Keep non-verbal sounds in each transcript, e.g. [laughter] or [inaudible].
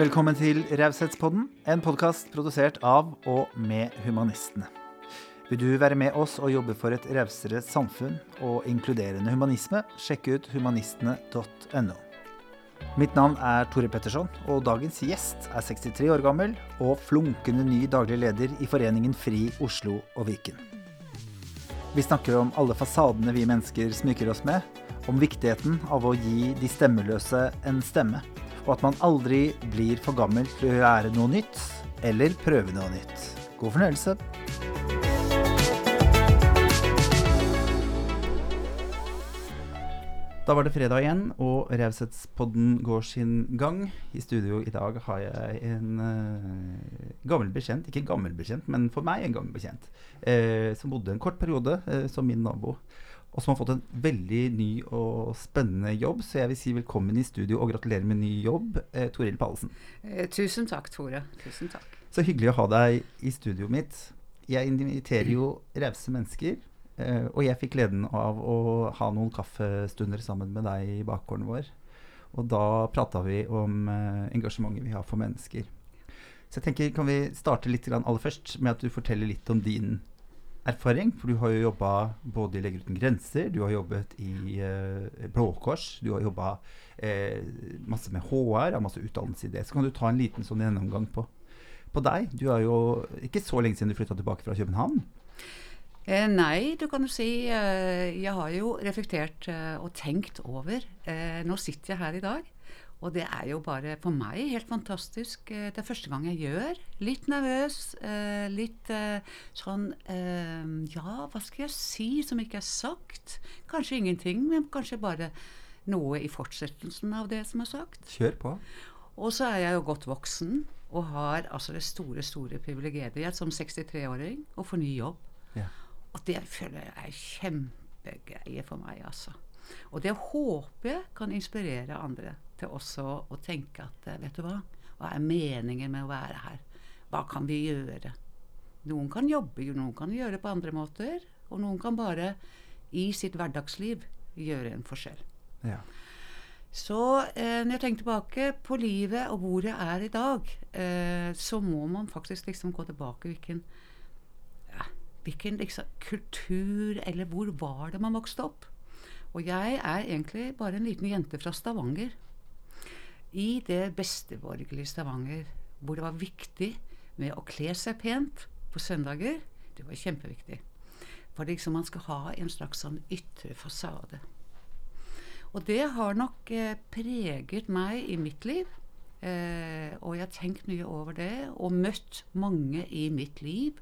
Velkommen til Raushetspodden, en podkast produsert av og med humanistene. Vil du være med oss og jobbe for et rausere samfunn og inkluderende humanisme, sjekk ut humanistene.no. Mitt navn er Tore Petterson, og dagens gjest er 63 år gammel og flunkende ny daglig leder i Foreningen FRI Oslo og Viken. Vi snakker om alle fasadene vi mennesker smykker oss med, om viktigheten av å gi de stemmeløse en stemme, og at man aldri blir for gammel til å lære noe nytt eller prøve noe nytt. God fornøyelse. Da var det fredag igjen, og Raushetspodden går sin gang. I studio i dag har jeg en uh, gammel bekjent, ikke gammel bekjent, men for meg en gammel bekjent, uh, som bodde en kort periode uh, som min nabo. Og som har fått en veldig ny og spennende jobb. Så jeg vil si velkommen i studio og gratulerer med ny jobb, Toril Pallesen. tusen takk, Tore. Tusen takk. Så hyggelig å ha deg i studioet mitt. Jeg inviterer jo rause mennesker Eh, og jeg fikk gleden av å ha noen kaffestunder sammen med deg i bakgården vår. Og da prata vi om uh, engasjementet vi har for mennesker. Så jeg tenker, kan vi starte litt aller først med at du forteller litt om din erfaring? For du har jo jobba både i Leger uten grenser, du har jobbet i eh, Blå Kors, du har jobba masse med HR, har masse utdannelse i det. Så kan du ta en liten sånn gjennomgang på, på deg. Du er jo ikke så lenge siden du flytta tilbake fra København. Eh, nei, du kan jo si eh, Jeg har jo reflektert eh, og tenkt over. Eh, nå sitter jeg her i dag, og det er jo bare for meg helt fantastisk. Eh, det er første gang jeg gjør. Litt nervøs. Eh, litt sånn Ja, hva skal jeg si som ikke er sagt? Kanskje ingenting, men kanskje bare noe i fortsettelsen av det som er sagt. Kjør på. Og så er jeg jo godt voksen og har altså det store, store privilegiet som 63-åring å få ny jobb. Ja. Og det føler jeg er kjempegreie for meg, altså. Og det håper jeg kan inspirere andre til også å tenke at eh, vet du hva, hva er meningen med å være her? Hva kan vi gjøre? Noen kan jobbe, noen kan gjøre det på andre måter. Og noen kan bare i sitt hverdagsliv gjøre en forskjell. Ja. Så eh, når jeg tenker tilbake på livet og hvor jeg er i dag, eh, så må man faktisk liksom gå tilbake hvilken hvilken liksom, kultur Eller hvor var det man vokste opp? Og jeg er egentlig bare en liten jente fra Stavanger. I det besteborgerlige Stavanger, hvor det var viktig med å kle seg pent på søndager. Det var kjempeviktig. For liksom man skal ha en slags sånn ytre fasade. Og det har nok eh, preget meg i mitt liv. Eh, og jeg har tenkt mye over det, og møtt mange i mitt liv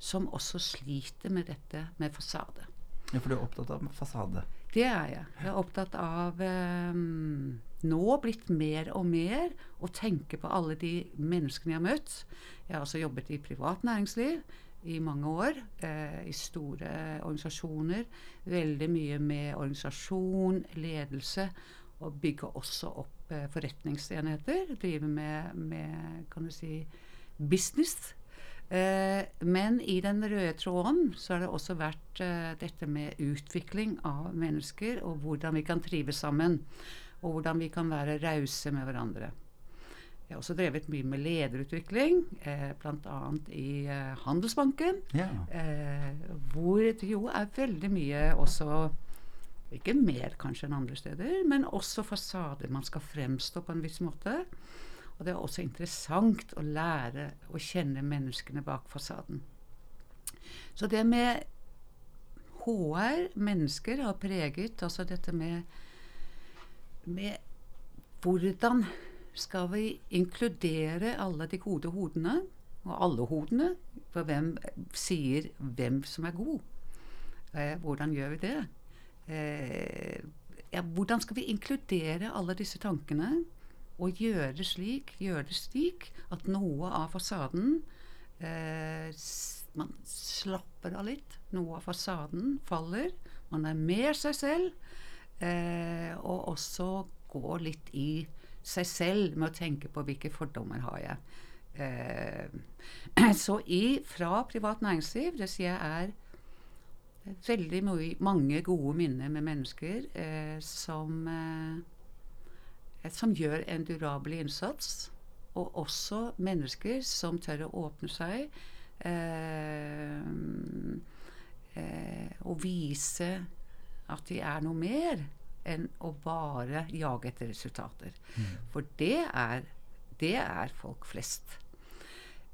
som også sliter med dette med fasade. Ja, For du er opptatt av fasade? Det er jeg. Jeg er opptatt av um, nå blitt mer og mer å tenke på alle de menneskene jeg har møtt. Jeg har også jobbet i privat næringsliv i mange år, eh, i store organisasjoner. Veldig mye med organisasjon, ledelse, og bygge også opp eh, forretningsenheter. Drive med, med, kan du si, business Eh, men i den røde tråden så har det også vært eh, dette med utvikling av mennesker, og hvordan vi kan trives sammen. Og hvordan vi kan være rause med hverandre. Jeg har også drevet mye med lederutvikling, eh, bl.a. i eh, Handelsbanken. Ja. Eh, hvor det jo er veldig mye også Ikke mer kanskje enn andre steder, men også fasader man skal fremstå på en viss måte. Og det er også interessant å lære å kjenne menneskene bak fasaden. Så det med HR, mennesker, har preget altså dette med, med hvordan skal vi inkludere alle de gode hodene, og alle hodene? For hvem sier hvem som er god? Eh, hvordan gjør vi det? Eh, ja, hvordan skal vi inkludere alle disse tankene? og gjøre slik, gjøre det slik at noe av fasaden eh, Man slapper av litt. Noe av fasaden faller. Man er mer seg selv. Eh, og også gå litt i seg selv med å tenke på hvilke fordommer har jeg. Eh, [clears throat] så i, fra privat næringsliv, det sier jeg er veldig mange gode minner med mennesker eh, som eh, som gjør en durabel innsats. og også mennesker som tør å åpne seg eh, eh, og vise at de er noe mer enn å bare jage etter resultater. For det er, det er folk flest.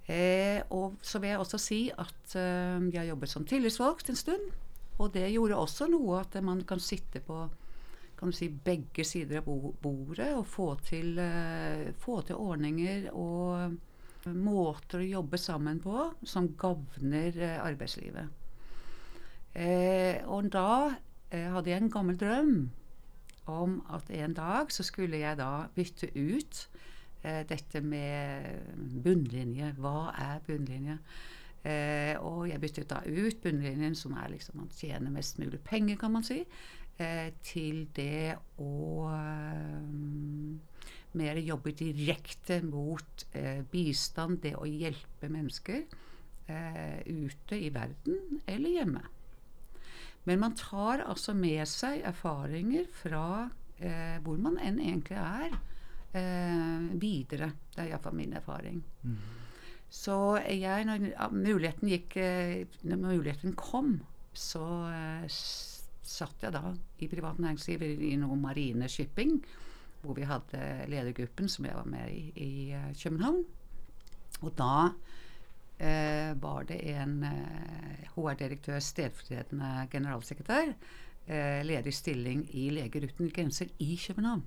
Eh, og så vil jeg også si at eh, jeg har jobbet som tillitsvalgt en stund. Og det gjorde også noe at man kan sitte på kan du si, begge sider av bo bordet og få til, eh, få til ordninger og måter å jobbe sammen på som gagner eh, arbeidslivet. Eh, og da hadde jeg en gammel drøm om at en dag så skulle jeg da bytte ut eh, dette med bunnlinje. Hva er bunnlinje? Eh, og jeg byttet da ut bunnlinjen, som er liksom å tjene mest mulig penger, kan man si, eh, til det å eh, mer jobbe direkte mot eh, bistand, det å hjelpe mennesker eh, ute i verden eller hjemme. Men man tar altså med seg erfaringer fra eh, hvor man enn egentlig er, eh, videre. Det er iallfall min erfaring. Mm. Så jeg, når muligheten, gikk, eh, når muligheten kom, så eh, satt jeg da i privat næringsliv i, noe marine shipping, hvor vi hadde ledergruppen som jeg var med i i eh, København. Og da var det en eh, HR-direktør, stedfortredende generalsekretær, eh, ledig stilling i Leger uten grenser i København.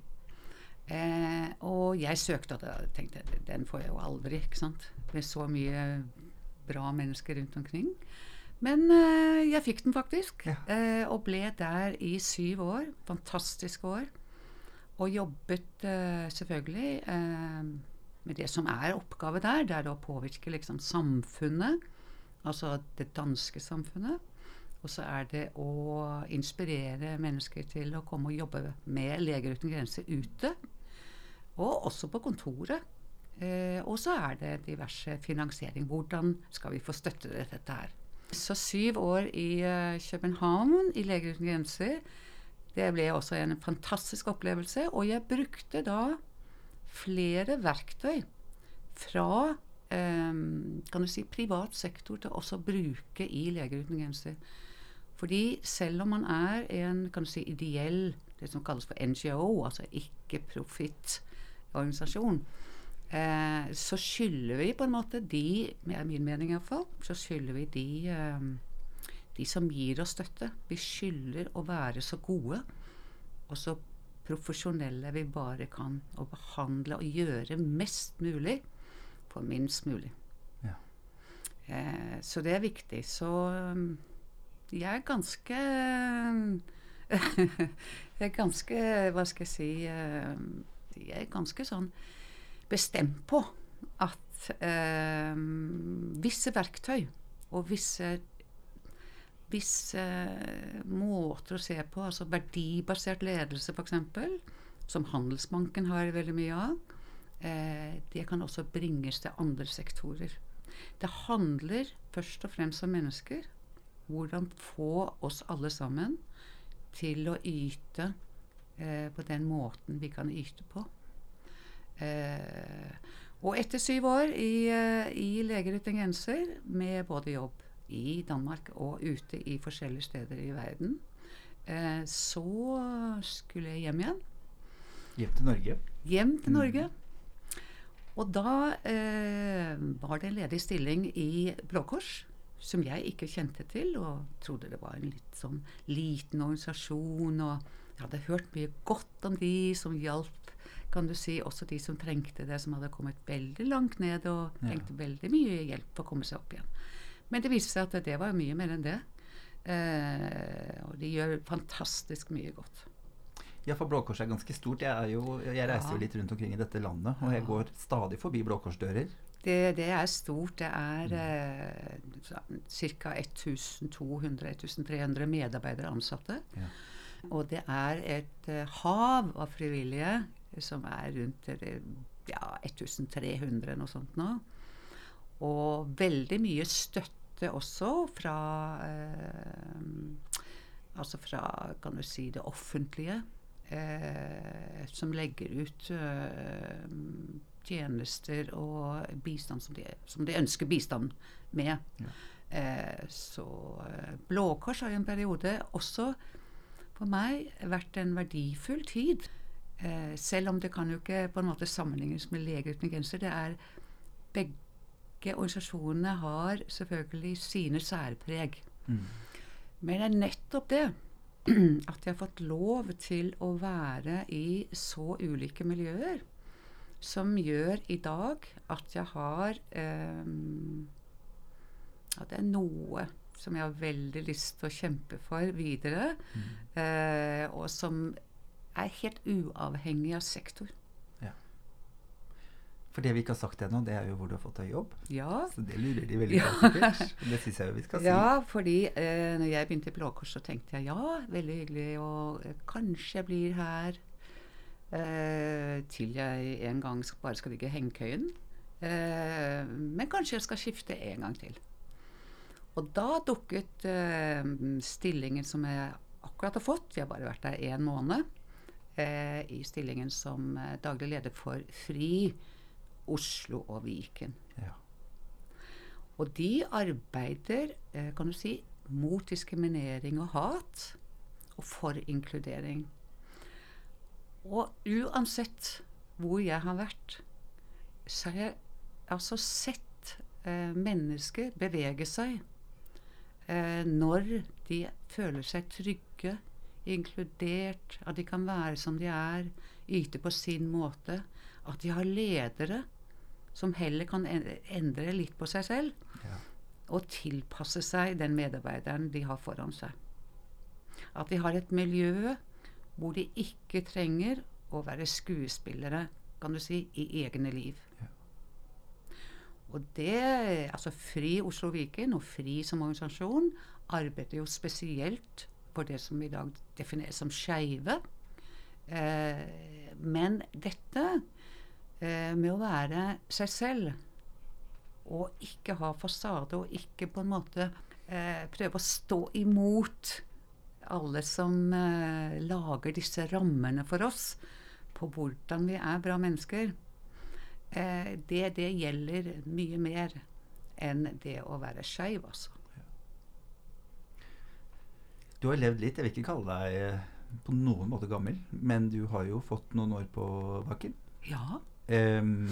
Eh, og jeg søkte, og tenkte den får jeg jo aldri, ikke sant. Med så mye bra mennesker rundt omkring. Men eh, jeg fikk den faktisk, Ja. eh, og ble der i syv år. Fantastiske år. Og jobbet eh, selvfølgelig eh, med det som er oppgave der. Det er å påvirke liksom samfunnet, altså det danske samfunnet. Og så er det å inspirere mennesker til å komme og jobbe med Leger uten grenser ute. Og også på kontoret. Eh, og så er det diverse finansiering. Hvordan skal vi få støtte til dette her? Så syv år i uh, København i Leger uten grenser. Det ble også en fantastisk opplevelse. Og jeg brukte da flere verktøy fra eh, kan du si, privat sektor til også å bruke i Leger uten grenser. Fordi selv om man er en kan du si, ideell, det som kalles for NGO, altså ikke-profitt-organisasjon, eh, så skylder vi på en måte de, er min mening iallfall, så skylder vi de, eh, de som gir oss støtte. Vi skylder å være så gode og så profesjonelle vi bare kan, og behandle og gjøre mest mulig for minst mulig. Ja. Eh, så det er viktig. Så um, jeg er ganske [laughs] Jeg er ganske Hva skal jeg si eh, Jeg er ganske sånn bestemt på at eh, visse verktøy og visse visse måter å se på, altså verdibasert ledelse f.eks., som Handelsbanken har veldig mye av, eh, det kan også bringes til andre sektorer. Det handler først og fremst om mennesker. Hvordan få oss alle sammen til å yte eh, på den måten vi kan yte på. Eh, og etter syv år i, eh, i Leger uten grenser, med både jobb i Danmark og ute i forskjellige steder i verden, eh, så skulle jeg hjem igjen. Hjem til Norge. Hjem til Norge. Og da eh, var det en ledig stilling i Blå Kors, som jeg ikke kjente til, og trodde det var en litt sånn liten organisasjon. Og jeg hadde hørt mye godt om de som hjalp, kan du si, også de som trengte det, som hadde kommet veldig langt ned og Ja. trengte veldig mye hjelp for å komme seg opp igjen. Men det viste seg at det var mye mer enn det. Eh, og de gjør fantastisk mye godt. Ja, for Blå Kors er ganske stort. Jeg, jo, jeg reiser Ja. jo litt rundt omkring i dette landet, og jeg går stadig forbi Blå Kors-dører. Det, det er stort. Det er eh, ca. 1200-1300 medarbeidere ansatte. Ja. Og det er et eh, hav av frivillige som er rundt eh, ja, 1300, noe sånt nå. Og veldig mye støtte også fra eh, Altså fra, kan du si, det offentlige. Eh, som legger ut eh, tjenester og bistand som de, som de ønsker bistand med. Ja. Eh, så eh, Blå Kors har jo en periode også for meg vært en verdifull tid. Eh, selv om det kan jo ikke på en måte sammenlignes med Leger uten grenser. Det er Begge organisasjonene har selvfølgelig sine særpreg. Mm. Men det er nettopp det [clears throat] at jeg har fått lov til å være i så ulike miljøer, som gjør i dag at jeg har eh, At det er noe som jeg har veldig lyst til å kjempe for videre, Mm. eh, og som er helt uavhengig av sektor. For det vi ikke har sagt ennå, det er jo hvor du har fått deg jobb. Ja, Så det lurer de veldig Ja. på, sikkert. Og Det syns jeg jo vi skal si. Ja, fordi eh, når jeg begynte i Blå Kors, så tenkte jeg ja, veldig hyggelig, og eh, kanskje jeg blir her eh, til jeg en gang bare skal ligge i hengekøyen. Eh, men kanskje jeg skal skifte en gang til. Og da dukket eh, stillingen som jeg akkurat har fått, jeg har bare vært der én måned, eh, i stillingen som daglig leder for FRI Oslo og Viken. Ja. Og de arbeider, eh, kan du si, mot diskriminering og hat, og for inkludering. Og uansett hvor jeg har vært, så har jeg altså sett eh, mennesker bevege seg eh, når de føler seg trygge, inkludert, at de kan være som de er, yte på sin måte. At de har ledere som heller kan endre litt på seg selv Ja. og tilpasse seg den medarbeideren de har foran seg. At de har et miljø hvor de ikke trenger å være skuespillere, kan du si, i egne liv. Ja. Og det, altså FRI Oslo Viken og FRI som organisasjon arbeider jo spesielt for det som i dag defineres som skeive. Eh, men dette eh, med å være seg selv og ikke ha fasade, og ikke på en måte eh, prøve å stå imot alle som eh, lager disse rammene for oss på hvordan vi er bra mennesker, eh, det, det gjelder mye mer enn det å være skeiv, altså. Du har levd litt. Jeg vil ikke kalle deg eh, på noen måte gammel, men du har jo fått noen år på bakken. Ja. Ehm,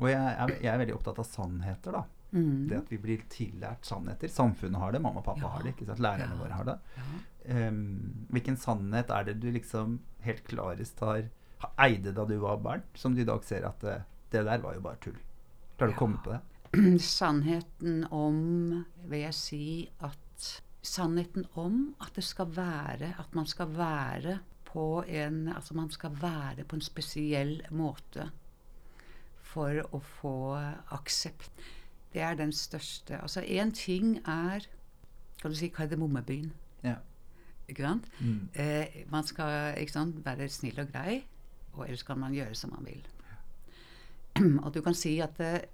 og jeg er, jeg er veldig opptatt av sannheter, da. Mm. Det at vi blir tillært sannheter. Samfunnet har det, mamma og pappa Ja. har det. ikke sant? Lærerne Ja. våre har det. ja. Um, hvilken sannhet er det du liksom helt klarest har ha- eide da du var barn, som du i dag ser at det, det der var jo bare tull? Klarer du å komme på det? [clears throat] Sannheten om, vil jeg si, at Sannheten om at det skal være At man skal være på en Altså man skal være på en spesiell måte for å få aksept. Det er den største Altså én ting er Kan du si Kardemommebyen. Ja. Ikke sant? Mm. Eh, man skal sant, være snill og grei, og ellers kan man gjøre som man vil. [clears throat] Og du kan si at det,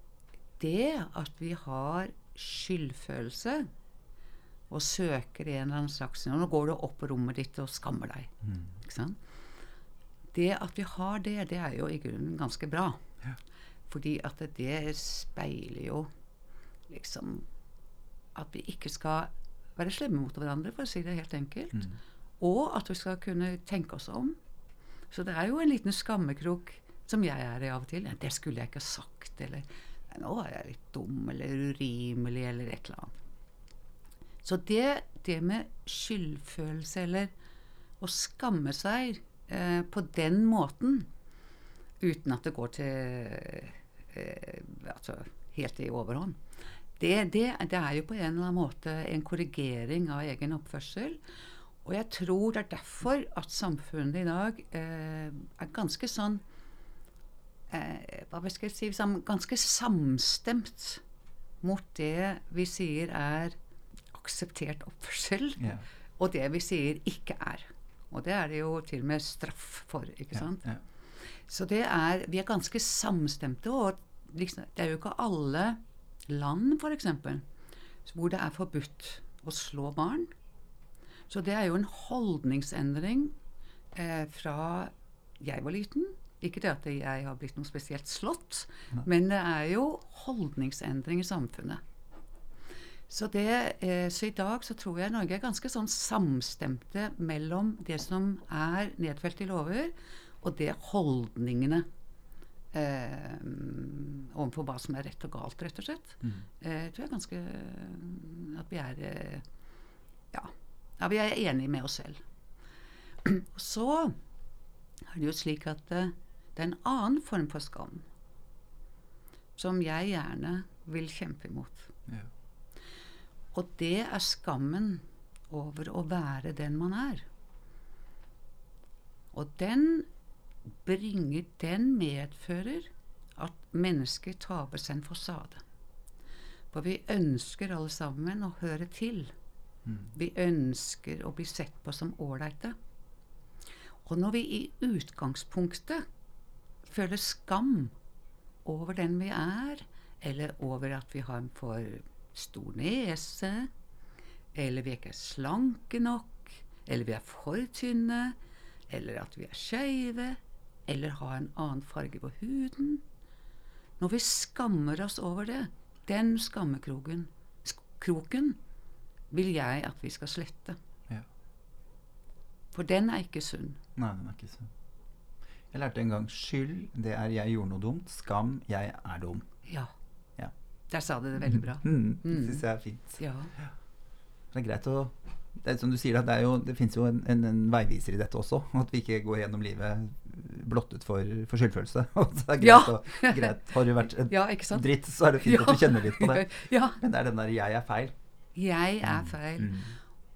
det at vi har skyldfølelse og søker i en eller annen slags Nå går du opp på rommet ditt og skammer deg. Mm. Ikke sant? Det at vi har det, det er jo i grunnen ganske bra. Ja. Fordi at det, det speiler jo liksom at vi ikke skal være slemme mot hverandre, for å si det helt enkelt. Mm. Og at vi skal kunne tenke oss om. Så det er jo en liten skammekrok som jeg er i av og til. Det skulle jeg ikke ha sagt, eller nå er jeg litt dum, eller urimelig, eller et eller annet. Så det, det med skyldfølelse, eller å skamme seg eh, på den måten, uten at det går til eh, altså helt i overhånd, det, det, det er jo på en eller annen måte en korrigering av egen oppførsel. Og jeg tror det er derfor at samfunnet i dag eh, er ganske sånn eh, Hva skal jeg si Ganske samstemt mot det vi sier er akseptert oppførsel, yeah. og det vi sier ikke er. Og det er det jo til og med straff for, ikke sant? yeah. Så det er, vi er ganske samstemte, og liksom, det er jo ikke alle land, f.eks., hvor det er forbudt å slå barn. Så det er jo en holdningsendring eh, fra jeg var liten, Ikke det at jeg har blitt noe spesielt slått, men det er jo holdningsendring i samfunnet. Så, det, eh, så i dag så tror jeg Norge er ganske sånn samstemte mellom det som er nedfelt i lover, og det holdningene eh, overfor hva som er rett og galt, rett og slett. Mm. Eh, tror jeg ganske at vi er eh, ja, ja, vi er enige med oss selv. Og så er det jo slik at eh, det er en annen form for skam som jeg gjerne vil kjempe imot. Ja. Og det er skammen over å være den man er. Og den bringer Den medfører at mennesker taper seg en fasade. For vi ønsker alle sammen å høre til. Mm. Vi ønsker å bli sett på som ålreite. Og når vi i utgangspunktet føler skam over den vi er, eller over at vi har en for stor nese, eller vi er ikke slanke nok, eller vi er for tynne, eller at vi er skeive, eller har en annen farge på huden Når vi skammer oss over det, den skammekroken sk kroken, vil jeg at vi skal slette. Ja. For den er ikke sunn. Nei, den er ikke sunn. Jeg lærte en gang skyld, det er jeg gjorde noe dumt. Skam, jeg er dum. Ja. Ja. Der sa du det veldig bra. Mm, det Mm. syns jeg er fint. Ja. Det er greit å det er som du sier, det, er jo, det fins jo en, en, en veiviser i dette også. At vi ikke går gjennom livet blottet for, for skyldfølelse. [laughs] Og det er greit, Ja. å, greit. Har du vært en ja, ikke sant? dritt, så er det fint at du kjenner litt på det. [laughs] Ja. Men det er den der 'jeg er feil'. Jeg er feil. Mm.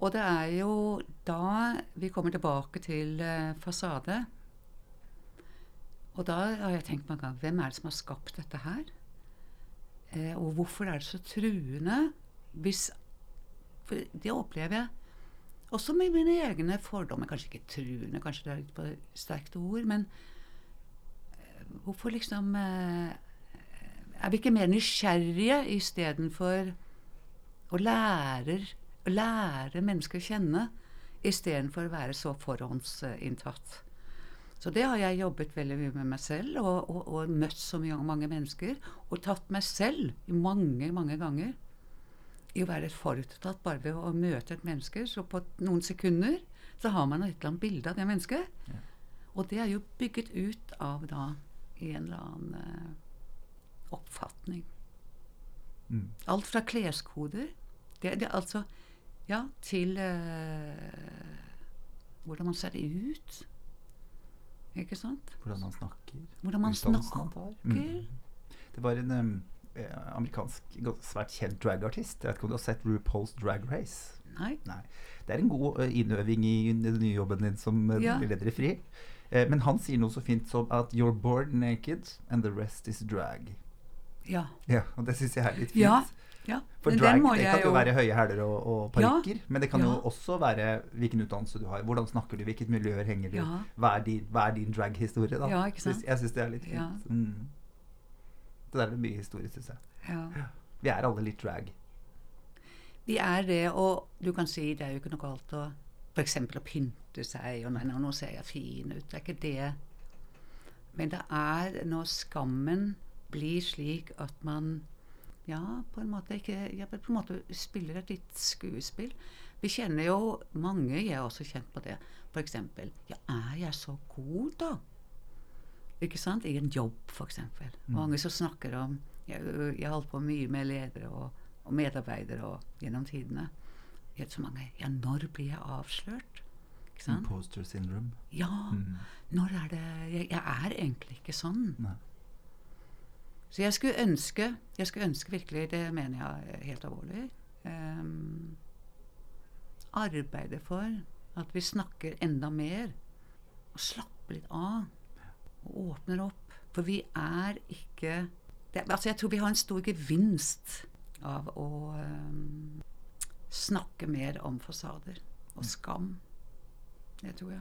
Og det er jo da vi kommer tilbake til eh, fasade. Og da har jeg tenkt mange ganger hvem er det som har skapt dette her? Eh, og hvorfor er det så truende hvis For det opplever jeg også med mine egne fordommer. Kanskje ikke truende, kanskje det er litt på sterkt ord, men eh, hvorfor liksom eh, Er vi ikke mer nysgjerrige istedenfor å lære, lære mennesker å kjenne istedenfor å være så forhåndsinntatt. Så det har jeg jobbet veldig mye med meg selv, og, og, og møtt så mye, mange mennesker. Og tatt meg selv mange, mange ganger i å være forutinntatt bare ved å møte et menneske. Så på noen sekunder så har man et eller annet bilde av det mennesket. Ja. Og det er jo bygget ut av da i en eller annen eh, oppfatning. Mm. Alt fra kleskoder det, det, altså, ja, til eh, hvordan man ser ut. Ikke sant? Hvordan man snakker. Hvordan man snakker. Mm. Det var en eh, amerikansk svært kjent dragartist. Jeg vet ikke om du har sett RuPaul's Drag Race? Nei. Nei. Det er en god eh, innøving i den nye jobben din som uh, Ja. leder i FRI. Eh, men han sier noe så fint som at 'you're born naked, and the rest is drag'. Ja. Ja, og det syns jeg er litt fint. Ja, ja. For drag det kan jo være høye hæler og, og Ja. men det kan jo også være hvilken utdannelse du har. Hvordan snakker du, hvilket miljø henger du Ja. Hva er din, hva er din drag-historie, da? Ja, ikke sant? Jeg syns det er litt fint. Ja. Mm. Det der er mye historie, syns jeg. ja. Vi er alle litt drag. Vi er det, og du kan si det er jo ikke noe galt å f.eks. å pynte seg, og nei, nå ser jeg fin ut. Det er ikke det. Men det er når skammen blir slik at man ja, på en måte ikke Jeg på en måte spiller et litt skuespill. Vi kjenner jo mange, jeg er også kjent på det, f.eks. Ja, er jeg så god, da? Ikke sant? I en jobb, f.eks. Mm. Mange som snakker om Jeg, jeg har holdt på mye med ledere og, og medarbeidere og gjennom tidene. Vet så mange Ja, når blir jeg avslørt? Ikke sant? Imposter syndrome. Ja, Mm. når er det Jeg, jeg er egentlig ikke sånn. Nei. Så jeg skulle ønske Jeg skulle ønske virkelig, det mener jeg helt alvorlig um, Arbeide for at vi snakker enda mer. Og slapper litt av. Og åpner opp. For vi er ikke det, Altså, jeg tror vi har en stor gevinst av å um, snakke mer om fasader og skam. Det tror jeg.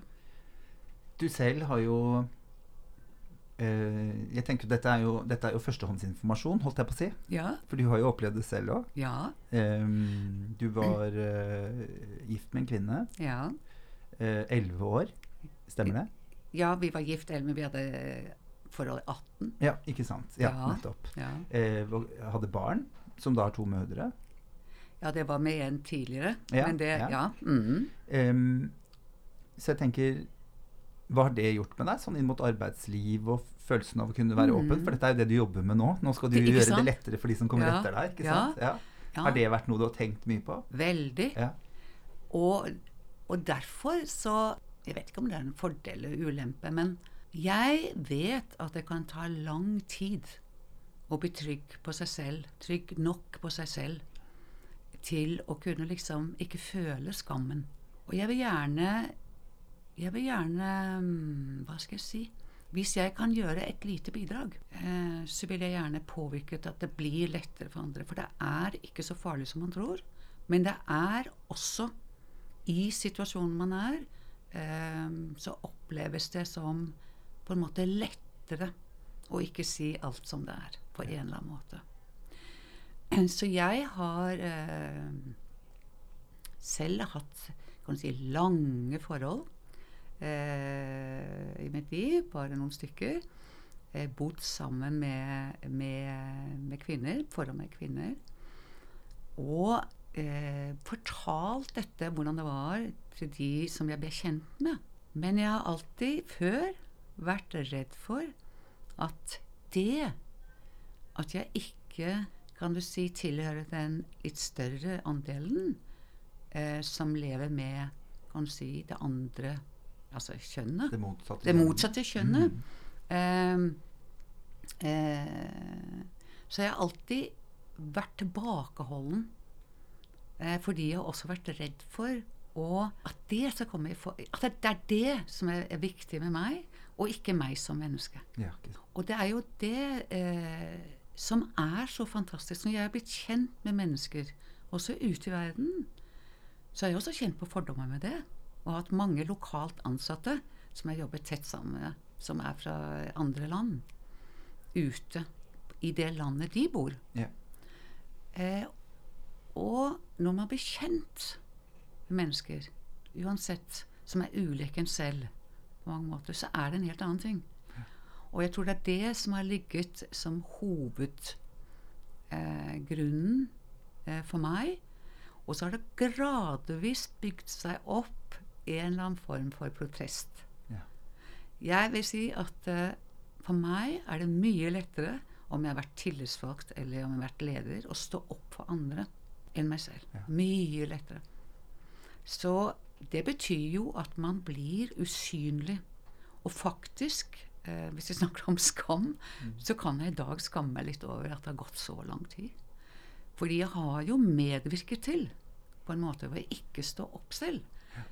Du selv har jo Jeg tenker Dette er jo, dette er jo førstehåndsinformasjon, holdt jeg på å si. Ja. For du har jo opplevd det selv òg. Ja. du var uh, gift med en kvinne. Ja. eh, Elleve år. Stemmer det? Ja, vi var gift, elleve. vi hadde forhold 18. Ja, ikke sant. Ja, Ja. nettopp. Ja. Uh, hadde barn, som da har to mødre. ja, det var med en tidligere. Ja, men det ja. Mhm. Ehm, så jeg tenker Hva har det gjort med deg, sånn inn mot arbeidsliv og følelsen av å kunne være åpen? For dette er jo det du jobber med nå. Nå skal du Mm. Gjøre det lettere for de som kommer Ja, etter deg. ikke ja, sant? Ja. ja. Har det vært noe du har tenkt mye på? Veldig. Ja. Og, og derfor så Jeg vet ikke om det er en fordel eller ulempe, men jeg vet at det kan ta lang tid å bli trygg på seg selv, trygg nok på seg selv, til å kunne liksom ikke føle skammen. Og jeg vil gjerne Jeg vil gjerne mm, Hva skal jeg si? Hvis jeg kan gjøre et lite bidrag, eh, så vil jeg gjerne påvirke til at det blir lettere for andre. For det er ikke så farlig som man tror. Men det er også i situasjonen man er, eh, så oppleves det som på en måte lettere å ikke si alt som det er, på en eller annen måte. [clears throat] Så jeg har eh, selv hatt si, lange forhold i mitt liv, bare noen stykker. Eh, bodd sammen med, med, med kvinner, forhold med kvinner. Og eh, fortalt dette, hvordan det var, til de som jeg ble kjent med. Men jeg har alltid før vært redd for at det At jeg ikke, kan du si, tilhører den litt større andelen eh, som lever med, kan du si, det andre Altså kjønnet. Det motsatte. Det motsatte kjønnet. Mm. Eh, eh, så jeg har alltid vært tilbakeholden. Eh, fordi jeg har også vært redd for at det for, At det er det som er, er viktig med meg, og ikke meg som menneske. Ja. Og det er jo det eh, som er så fantastisk. Når jeg er blitt kjent med mennesker, også ute i verden, så har jeg også kjent på fordommer med det. Og hatt mange lokalt ansatte som jeg jobber tett sammen med, som er fra andre land. Ute i det landet de bor. Ja. Eh, og når man blir kjent med mennesker, uansett, som er ulik en selv på mange måter, så er det en helt annen ting. Og jeg tror det er det som har ligget som hovedgrunnen eh, for meg. Og så har det gradvis bygd seg opp en eller annen form for protest. Ja. Jeg vil si at uh, for meg er det mye lettere om jeg har vært tillitsvalgt eller om jeg har vært leder, å stå opp for andre enn meg selv. Ja. Mye lettere. Så det betyr jo at man blir usynlig. Og faktisk, eh, hvis vi snakker om skam, så kan jeg i dag skamme meg litt over at det har gått så lang tid. Fordi jeg har jo medvirket til, på en måte hvor jeg ikke står opp selv,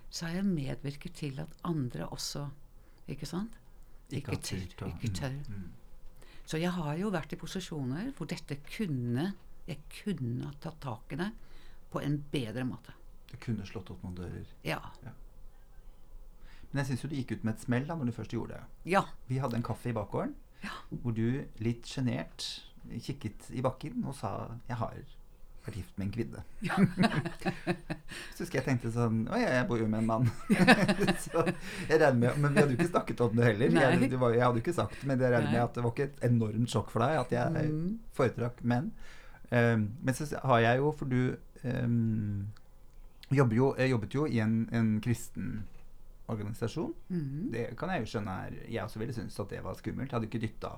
så har jeg medvirket til at andre også Ikke sant? Ikke har tør. Ikke tør. Mm, mm. Så jeg har jo vært i posisjoner hvor dette kunne Jeg kunne ha tatt tak i det på en bedre måte. Du kunne slått opp noen dører. Ja. Men jeg syns jo du gikk ut med et smell da når du først gjorde det. Ja. Vi hadde en kaffe i bakgården hvor du litt sjenert kikket i bakken og sa 'Jeg har vært gift med en kvinne'. [laughs] så husker jeg tenkte sånn 'Å ja, jeg bor jo med en mann'. [laughs] så jeg regner med, Men vi hadde jo ikke snakket om det heller. Jeg, det var, jeg hadde jo ikke sagt Men jeg regner med at det var ikke et enormt sjokk for deg at jeg Mm. foretrakk menn. Um, men så har jeg jo, for du um, jo, jeg jobbet jo i en, en kristen organisasjon. Mm. Det kan jeg jo skjønne er Jeg også ville syntes at det var skummelt. Jeg hadde ikke dytta,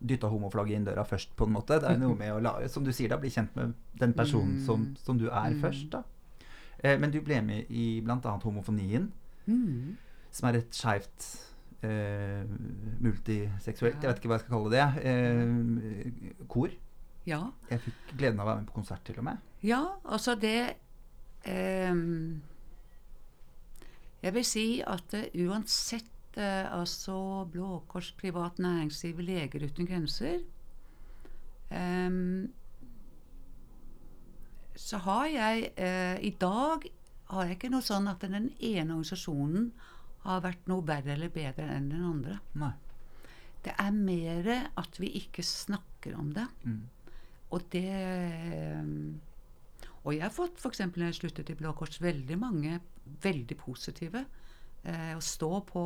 dytta homoflagget inn døra først, på en måte. Det er noe [laughs] med å la, som du sier, da, bli kjent med den personen som, Mm. som du er Mm. først. da. Eh, men du ble med i bl.a. Homofonien, mm. som er et skeivt eh, multiseksuelt Jeg vet ikke hva jeg skal kalle det. Eh, kor. Ja. Jeg fikk gleden av å være med på konsert, til og med. Ja, altså det ehm, Jeg vil si at eh, uansett eh, altså Blå Kors, privat næringsliv, Leger uten grenser ehm, Så har jeg eh, I dag har jeg ikke noe sånn at den ene organisasjonen har vært noe verre eller bedre enn den andre. Nei. Det er mer at vi ikke snakker om det. Mm. Og det Og jeg har fått, f.eks. når jeg sluttet i Blå Kors, veldig mange veldig positive Eh, å stå på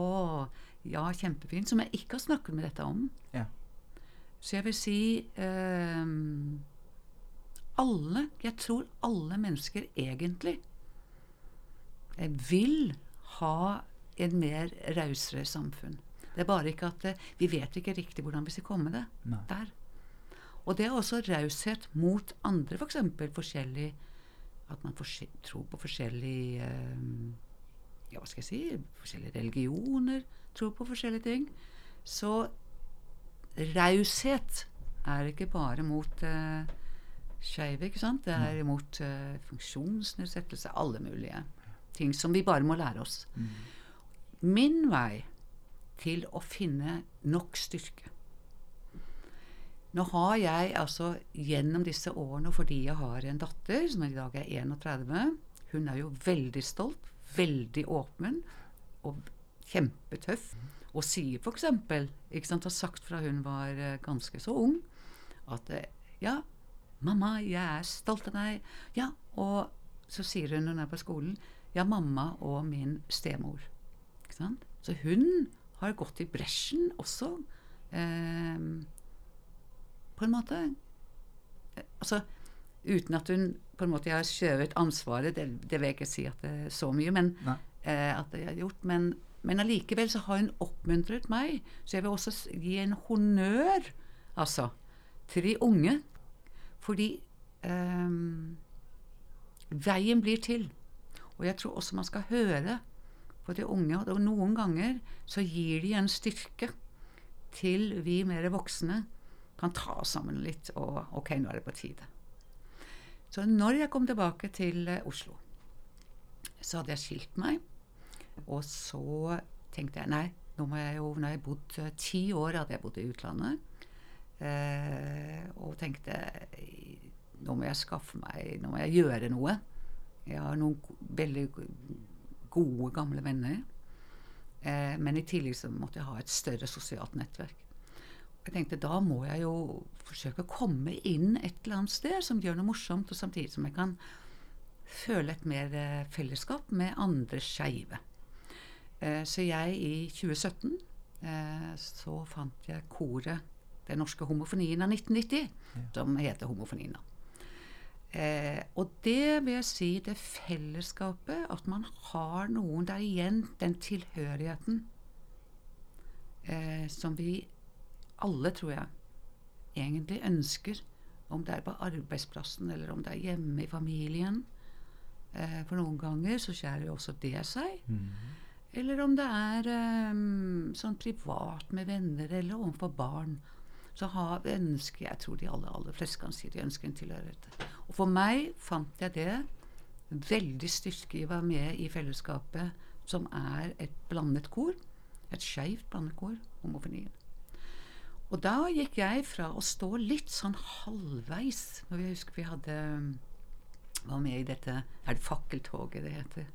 Ja, kjempefint. Som jeg ikke har snakket med dette om. Ja. Så jeg vil si eh, Alle, jeg tror alle mennesker egentlig eh, vil ha en mer rausere samfunn. Det er bare ikke at eh, vi vet ikke riktig hvordan vi skal komme det Nei. der. Og det er også raushet mot andre, f.eks. For forskjellig At man forskje- tror på forskjellige eh, Ja, hva skal jeg si Forskjellige religioner. Tror på forskjellige ting. Så raushet er ikke bare mot uh, skeive, ikke sant? Det er mot eh, funksjonsnedsettelse, alle mulige ting som vi bare må lære oss. Min vei til å finne nok styrke Nå har jeg altså gjennom disse årene, og fordi jeg har en datter som i dag er 31 Hun er jo veldig stolt, veldig åpen og kjempetøff. Og sier f.eks. har sagt fra hun var eh, ganske så ung, at eh, ja, mamma, jeg er stolt av deg. Ja, og så sier hun når hun er på skolen, ja, mamma og min stemor. Ikke sant? Så hun har gått i bresjen også. Eh, på en måte. Eh, Altså uten at hun på en måte jeg har skjøvet ansvaret, det, det vil jeg ikke si at det er så mye, men eh, at jeg har gjort, men, men allikevel så har hun oppmuntret meg. Så jeg vil også gi en honnør, altså, til de unge. Fordi eh, veien blir til. Og jeg tror også man skal høre på de unge. Og noen ganger så gir de en styrke til vi mer voksne kan ta oss sammen litt og Ok, nå er det på tide. Så når jeg kom tilbake til eh, Oslo, så hadde jeg skilt meg. Og så tenkte jeg nei, nå må jeg jo Nå har jeg bodd eh, ti år hadde jeg bodd i utlandet. Eh, og tenkte nå må jeg skaffe meg Nå må jeg gjøre noe. Jeg har noen veldig gode, gamle venner. Eh, men i tillegg så måtte jeg ha et større sosialt nettverk. Jeg tenkte da må jeg jo forsøke å komme inn et eller annet sted som gjør noe morsomt, og samtidig som jeg kan føle et mer eh, fellesskap med andre skeive. Eh, så jeg i 2017 eh, så fant jeg koret Den norske homofonien av 1990, som heter Homofonien. Eh, og det vil jeg si, det fellesskapet, at man har noen der igjen, den tilhørigheten eh, som vi alle, tror jeg, egentlig ønsker. Om det er på arbeidsplassen eller om det er hjemme i familien. Eh, for noen ganger så skjærer jo også det seg. Eller om det er eh, sånn privat med venner eller overfor barn. Så har, ønsker jeg tror de aller, aller fleste kan si de ønsker en tilhørighet. Og for meg fant jeg det veldig styrke i å være med i fellesskapet som er et blandet kor. Et skeivt blandet kor, homofonien. Og da gikk jeg fra å stå litt sånn halvveis når Jeg husker vi hadde var med i dette Er det fakkeltoget det heter?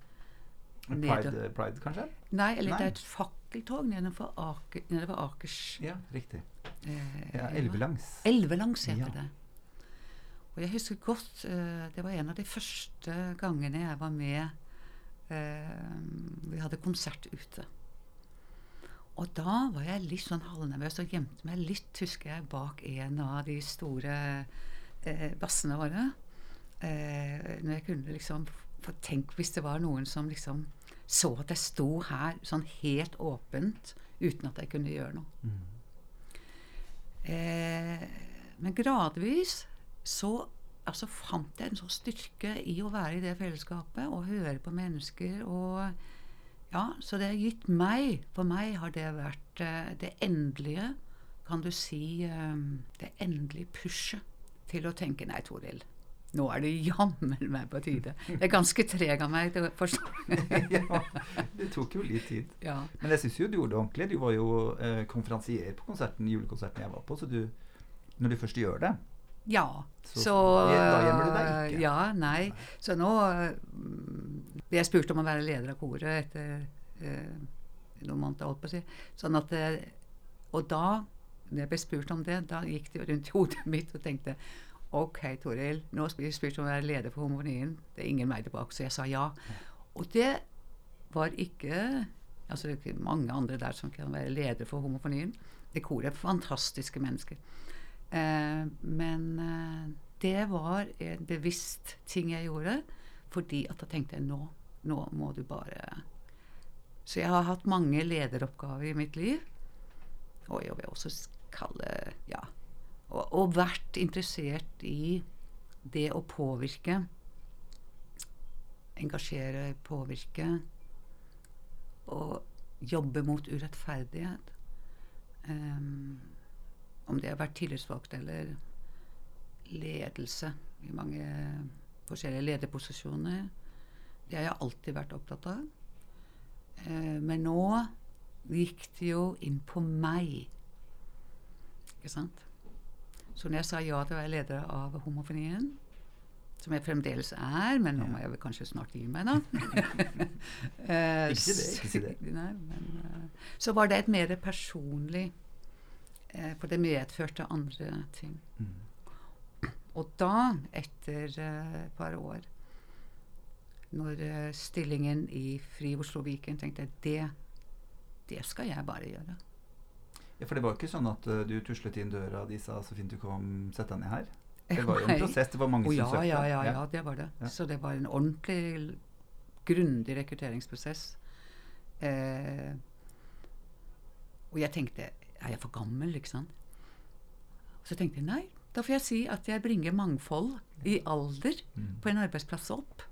Pride, Pride, kanskje? Nei, eller Nei. det er et fakkeltog nedover, Aker, nedover Akers Ja, riktig. eh, Ja, Elvelangs. Elvelangs heter Ja. det. Og jeg husker godt eh, Det var en av de første gangene jeg var med eh, Vi hadde konsert ute. Og da var jeg litt sånn halvnervøs og gjemte meg litt, husker jeg, bak en av de store eh, bassene våre. Eh, når jeg kunne liksom få tenkt hvis det var noen som liksom så at jeg sto her sånn helt åpent uten at jeg kunne gjøre noe. Eh, men gradvis så altså, fant jeg en sånn styrke i å være i det fellesskapet og høre på mennesker. og ja, Så det har gitt meg For meg har det vært eh, det endelige, kan du si, eh, det endelige pushet til å tenke Nei, Toril, nå er det jammen meg på tide. Jeg er ganske treg av meg forstå. [laughs] ja, det tok jo litt tid. ja. Men jeg syns jo du gjorde det ordentlig. Du var jo eh, konferansier på konserten, julekonserten jeg var på, så du Når du først gjør det Ja. Så- Så, Da gjemmer du deg ikke? Ja, nei. Så nå mm, ble jeg spurt om å være leder av koret etter eh, noen måneder, holdt på å si. Sånn at eh, Og da, når jeg ble spurt om det, da gikk det rundt i hodet [laughs] mitt og tenkte OK, Toril, nå blir jeg spurt om å være leder for homonien. Det er ingen vei tilbake. Så jeg sa ja. Og det var ikke Altså det er mange andre der som kan være ledere for Homofonien. Det koret er fantastiske mennesker. Eh, men eh, det var en bevisst ting jeg gjorde, fordi at da tenkte jeg nå, nå må du bare Så jeg har hatt mange lederoppgaver i mitt liv. Og jeg vil også kalle Ja. Og, og vært interessert i det å påvirke. Engasjere, påvirke. Og jobbe mot urettferdighet. Um, om det har vært tillitsvalgt eller ledelse i mange forskjellige lederposisjoner. Det har jeg alltid vært opptatt av. Eh, men nå gikk det jo inn på meg. Ikke sant? Så når jeg sa ja til å være leder av Homofonien, som jeg fremdeles er, men nå må jeg vel kanskje snart gi meg, da. [laughs] eh, ikke det. ikke det. [laughs] Nei, men, uh, så var det et mer personlig eh, For det medførte andre ting. Mm. Og da, etter et et par år, når eh, stillingen i Fri Oslo Viken, tenkte jeg det, det skal jeg bare gjøre. Ja, For det var ikke sånn at uh, du tuslet inn døra og de sa 'så fint du kom, sett deg ned her'? [laughs] Det var jo en prosess. Det var mange oh, ja, som søkte. Ja, ja, ja, det var det. Ja. Så det var en ordentlig, grundig rekrutteringsprosess. Eh, og jeg tenkte Er jeg for gammel, liksom? Så tenkte jeg nei, da får jeg si at jeg bringer mangfold i alder mm. på en arbeidsplass opp.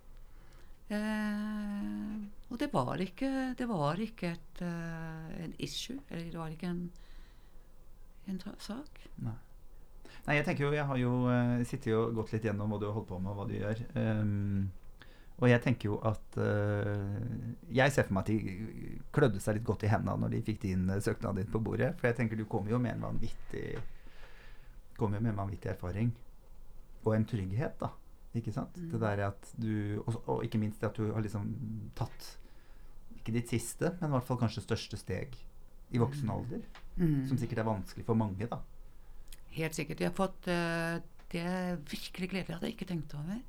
Eh, og det var ikke, det var ikke et, uh, en issue, eller det var ikke en, en sak. Nei. Nei. jeg tenker jo, jeg har jo uh, sittet og gått litt gjennom hva du har holdt på med, og hva du gjør. Um, og jeg tenker jo at uh, Jeg ser for meg at de klødde seg litt godt i hendene når de fikk din uh, søknad din på bordet. For jeg tenker du kommer jo med en vanvittig kommer med vanvittig erfaring. Og en trygghet, da. Ikke sant? Mm. Det der at du og, og, ikke minst det at du har liksom tatt Ikke ditt siste, men i hvert fall kanskje største steg i voksen mm. alder. Mm. Som sikkert er vanskelig for mange, da. Helt sikkert. Jeg har fått uh, Det virkelig gledelig. Jeg hadde ikke tenkt over.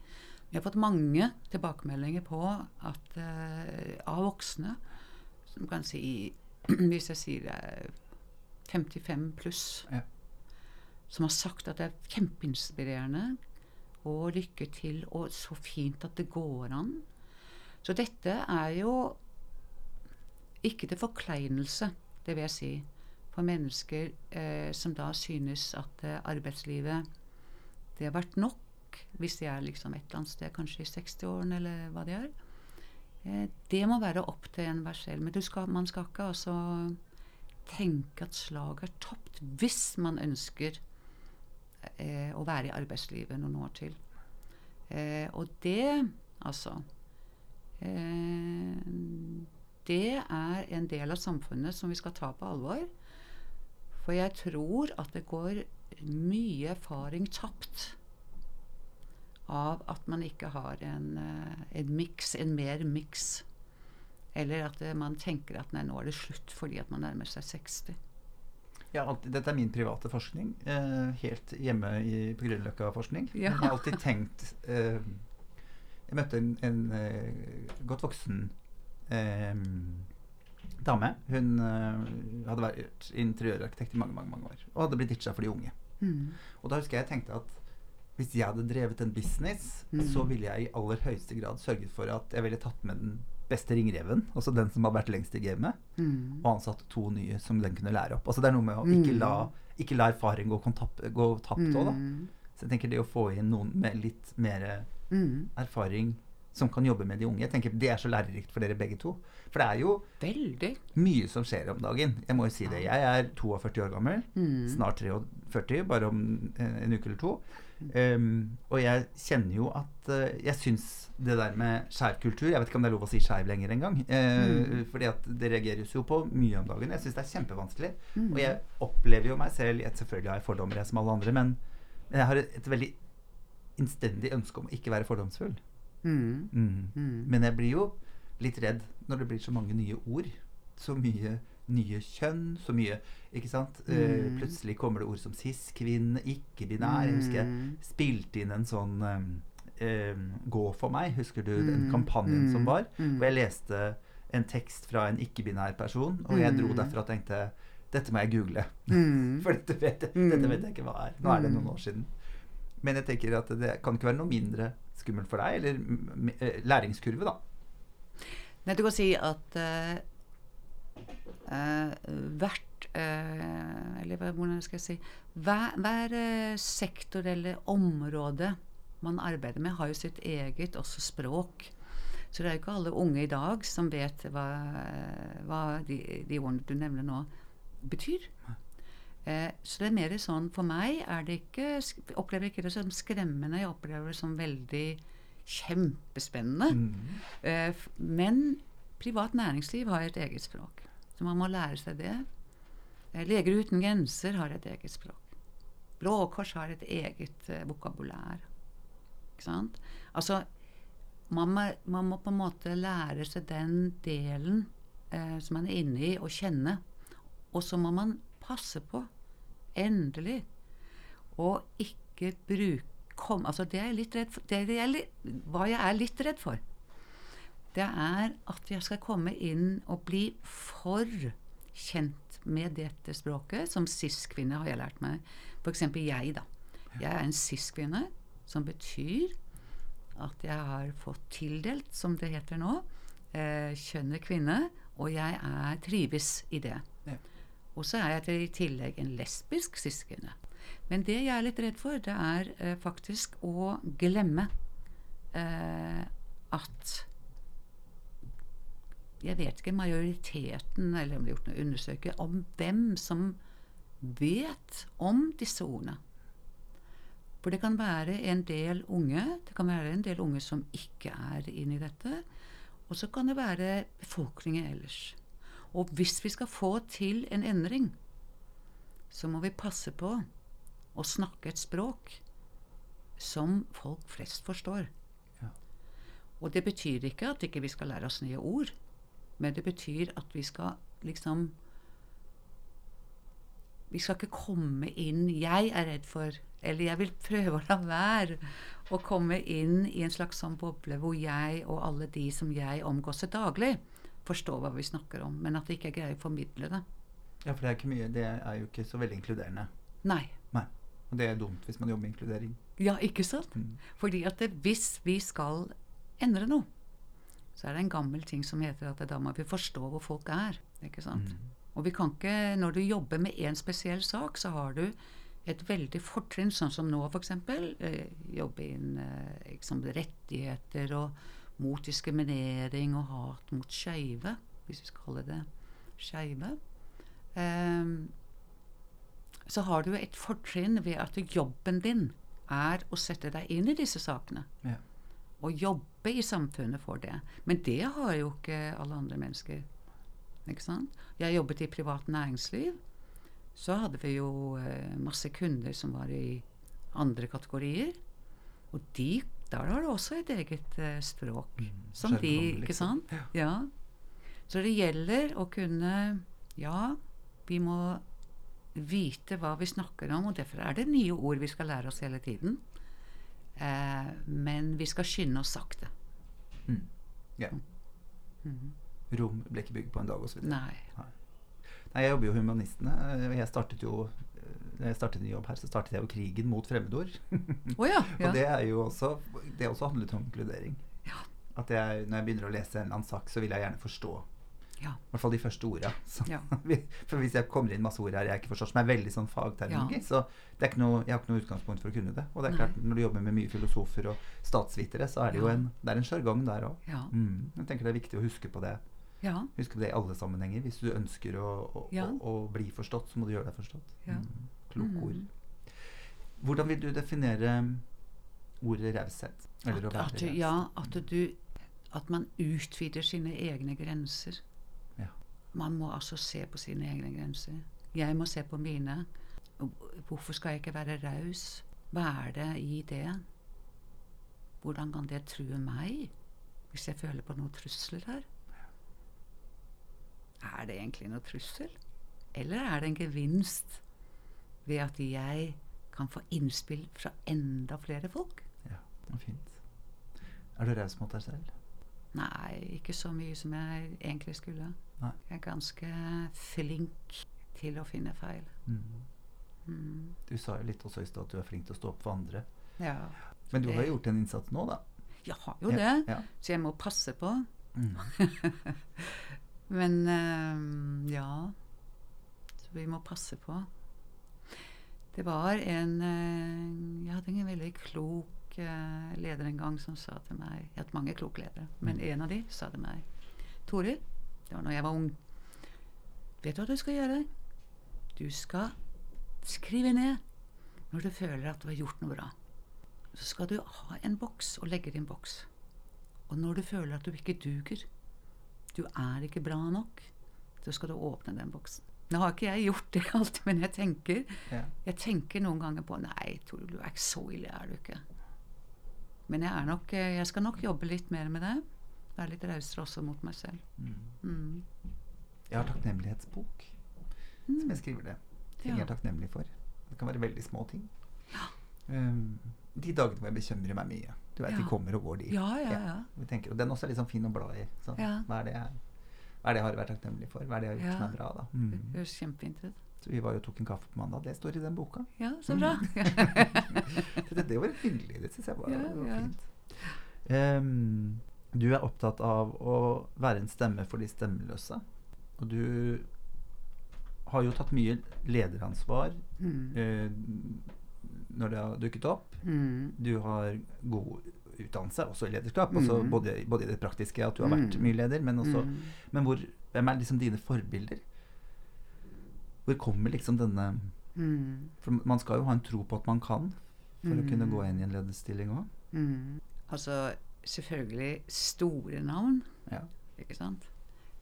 Vi har fått mange tilbakemeldinger på at uh, av voksne som kan si [clears throat] Hvis jeg sier det er 55 pluss, ja som har sagt at det er kjempeinspirerende og lykke til, og så fint at det går an. Så dette er jo ikke til forkleinelse, det vil jeg si, for mennesker eh, som da synes at eh, arbeidslivet det har vært nok, hvis de er liksom et eller annet sted, kanskje i 60-årene eller hva de er. Eh, det må være opp til enhver selv. Men skal, man skal ikke altså tenke at slaget er tapt hvis man ønsker eh, å være i arbeidslivet noen år til. Eh, og det, altså eh, Det er en del av samfunnet som vi skal ta på alvor. For jeg tror at det går mye erfaring tapt av at man ikke har en, eh, en miks, en mer miks. Eller at man tenker at nei, nå er det slutt fordi at man nærmer seg 60. Alltid, dette er min private forskning. Eh, helt hjemme i, på Grünerløkka-forskning. Ja. Jeg har alltid tenkt eh, Jeg møtte en, en eh, godt voksen eh, dame. Hun eh, hadde vært interiørarkitekt i mange mange, mange år og hadde blitt ditcha for de unge. Mm. Og da husker jeg jeg tenkte at hvis jeg hadde drevet en business, mm. så ville jeg i aller høyeste grad sørget for at jeg ville tatt med den beste ringreven, altså den som har vært lengst i gamet, mm. og ansatt to nye som den kunne lære opp. Altså Det er noe med å ikke la, mm. ikke la erfaring gå, gå tapt òg, da. Mm. Så jeg tenker det å få inn noen med litt mer mm. erfaring som kan jobbe med de unge, jeg tenker det er så lærerikt for dere begge to. For det er jo Veldig. mye som skjer om dagen. Jeg må jo si det. Jeg er 42 år gammel. Mm. Snart 43, bare om en, en uke eller to. Um, og jeg kjenner jo at uh, jeg syns det der med skeiv Jeg vet ikke om det er lov å si skeiv lenger engang. Uh, mm. Fordi at det reageres jo på mye om dagen. Jeg syns det er kjempevanskelig. Mm. Og jeg opplever jo meg selv jeg, Selvfølgelig har jeg fordommer, jeg som alle andre, men jeg har et, et veldig innstendig ønske om å ikke være fordomsfull. Mm. mm. mm. Men jeg blir jo litt redd når det blir så mange nye ord. Så mye nye kjønn, så mye Ikke sant? Eh, mm. Plutselig kommer det ord som cis-kvinne, ikke-binær. Jeg husker jeg mm. spilte inn en sånn um, um, Gå for meg, husker du den mm. kampanjen som var? Hvor jeg leste en tekst fra en ikke-binær person, og jeg dro derfra og tenkte dette må jeg google. [laughs] For dette vet, jeg, dette vet jeg ikke hva er. Nå er det noen år siden. Men jeg tenker at det kan ikke være noe mindre skummelt for deg, eller eh, læringskurve, da. Nei, du kan si at uh, uh, hvert uh, Eller hvordan skal jeg si Hver, hver sektor eller område man arbeider med, har jo sitt eget også språk. Så det er jo ikke alle unge i dag som vet hva, hva de, de ordene du nevner nå, betyr. Eh, så det er mer sånn For meg er det ikke jeg opplever ikke det som skremmende, jeg opplever det som veldig kjempespennende. Mm. Eh, men privat næringsliv har et eget språk. Så man må lære seg det. Eh, Leger uten grenser har et eget språk. Blå Kors har et eget vokabulær. Ikke sant? Altså, man må, man må på en måte lære seg den delen eh, som man er inne i, og kjenne. Og så må man passe på, endelig, å ikke bruke kom, altså det er jeg litt redd for, det er Hva jeg er litt redd for, det er at jeg skal komme inn og bli for kjent med dette språket. Som cis-kvinne har jeg lært meg. F.eks. jeg, da. Jeg er en cis-kvinne, som betyr at jeg har fått tildelt, som det heter nå, eh, kjønnet kvinne, og jeg er trives i det. Og så er jeg i tillegg en lesbisk cis-kvinne. Men det jeg er litt redd for, det er eh, faktisk å glemme eh, at jeg vet ikke majoriteten, eller om det er gjort noen undersøkelser, om hvem som vet om disse ordene. For det kan være en del unge det kan være en del unge som ikke er inne i dette. Og så kan det være befolkningen ellers. Og hvis vi skal få til en endring, så må vi passe på å snakke et språk som folk flest forstår. Ja. Og det betyr ikke at ikke vi skal lære oss nye ord, men det betyr at vi skal liksom Vi skal ikke komme inn Jeg er redd for Eller jeg vil prøve å la være å komme inn i en slags sånn boble hvor jeg og alle de som jeg omgås daglig, forstår hva vi snakker om, men at jeg ikke greier å formidle det. Ja, for det er, ikke mye, det er jo ikke så veldig inkluderende. Nei. Nei. Og det er dumt hvis man jobber med inkludering. Ja, ikke sant? Mm. Fordi at det, hvis vi skal endre noe, så er det en gammel ting som heter at da må vi forstå hvor folk er. ikke sant? Mm. Og vi kan ikke, når du jobber med én spesiell sak, så har du et veldig fortrinn, sånn som nå f.eks. Eh, jobbe inn eh, liksom rettigheter og mot diskriminering og hat mot skeive, hvis vi skal kalle det skeive. um, så har du et fortrinn ved at jobben din er å sette deg inn i disse sakene. Ja. Og jobbe i samfunnet for det. Men det har jo ikke alle andre mennesker. Ikke sant? Jeg jobbet i privat næringsliv. Så hadde vi jo eh, masse kunder som var i andre kategorier. Og de, der har også et eget eh, språk. Mm, Som de, ikke liksom. sant? Ja. Så det gjelder å kunne Ja, vi må vite hva vi snakker om, og derfor er det nye ord vi skal lære oss hele tiden. Eh, men vi skal skynde oss sakte. Mm. Ja. Mm. Rom ble ikke bygd på en dag, osv. Nei. Nei, jeg jobber jo Humanistene. Jeg startet jo jeg startet en jobb her, så startet jeg jo krigen mot fremmedord. oh, ja. [laughs] ja. Og det er jo også Det også handlet om inkludering. Ja. At jeg, når jeg begynner å lese en eller annen sak, så vil jeg gjerne forstå. ja. I hvert fall de første orda. Ja. [laughs] For hvis jeg kommer inn masse ord her jeg ikke forstår, som er veldig sånn fagterminologi, Ja. så det er ikke noe, jeg har ikke noe utgangspunkt for å kunne det. Og det er klart, når du jobber med mye filosofer og statsvitere, så er det jo en, det er en sjargong der òg. Ja. Mm. Jeg tenker det er viktig å huske på det. ja. Huske på det i alle sammenhenger. Hvis du ønsker å, å, Ja. å, å bli forstått, så må du gjøre deg forstått. Ja. Mm. Kloke ord. Hvordan vil du definere ordet raushet? Eller å At, være raus? ja, at du At man utvider sine egne grenser. Ja. Man må altså se på sine egne grenser. Jeg må se på mine. Hvorfor skal jeg ikke være raus? Hva er det i det? Hvordan kan det true meg? Hvis jeg føler på noen trusler her? Er det egentlig noe trussel? Eller er det en gevinst ved at jeg kan få innspill fra enda flere folk? Ja, fint. Er du raus mot deg selv? Nei, ikke så mye som jeg egentlig skulle. Nei. Jeg er ganske flink til å finne feil. Mm. Mm. Du sa jo litt også i stad at du er flink til å stå opp for andre. Ja. Men du har Det- jo gjort en innsats nå, da. Jeg har jo det, Ja. så jeg må passe på. Mm. [laughs] Men um, ja Så vi må passe på. Det var en eh, Jeg hadde en veldig klok eh, leder en gang som sa til meg Jeg har hatt mange kloke ledere, men en av de sa til meg Toril, det var når jeg var ung. Vet du hva du skal gjøre? Du skal skrive ned når du føler at du har gjort noe bra. Så skal du ha en boks og legge en boks. Og når du føler at du ikke duger, du er ikke bra nok, så skal du åpne den boksen. Nå har ikke jeg gjort det alltid, men jeg tenker, Ja. jeg tenker noen ganger på Nei, Tore, du er ikke så ille, er du ikke. Men jeg, er nok, eh, jeg skal nok jobbe litt mer med det. Være litt rausere også mot meg selv. Mm. Mm. Jeg har takknemlighetsbok som jeg skriver det. Ting Ja. jeg er takknemlig for. Det kan være veldig små ting. Um, de dagene hvor jeg bekymrer meg mye. Du vet, Ja. De kommer og går, de. Ja, ja, ja. Vi tenker, og den også er litt sånn fin å bla i. Sånn, Ja. hva, er det jeg, hva er det jeg har vært takknemlig for? Hva er det jeg har gjort som er bra? da? Det Mm. høres kjempefint ut. Så vi var jo tok en kaffe på mandag. Det står i den boka. Ja, så bra. [laughs] Så det, det var hyggelig. Det syns jeg var, var ja. fint. Um, du er opptatt av å være en stemme for de stemmeløse. Og du har jo tatt mye lederansvar Mm. uh, når det har dukket opp. Mm. Du har god utdannelse også i lederskap. Altså Mm. både, både i det praktiske, at du har vært Mm. mye leder, men også Mm. Men hvor, hvem er liksom dine forbilder? Hvor kommer liksom denne. For man skal jo ha en tro på at man kan, for å kunne gå inn i en lederstilling òg. Altså selvfølgelig store navn, Ja. ikke sant?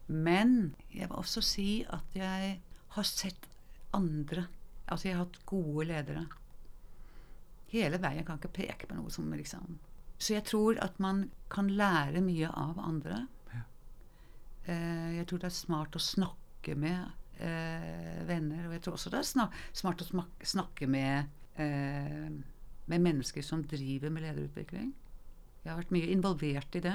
Men jeg vil også si at jeg har sett andre Altså jeg har hatt gode ledere. Hele veien. Jeg kan ikke peke på noe som liksom Så jeg tror at man kan lære mye av andre. Ja. Eh, jeg tror det er smart å snakke med eh, venner. Og jeg tror også det er smart å snakke med, eh, med mennesker som driver med lederutvikling. Jeg har vært mye involvert i det.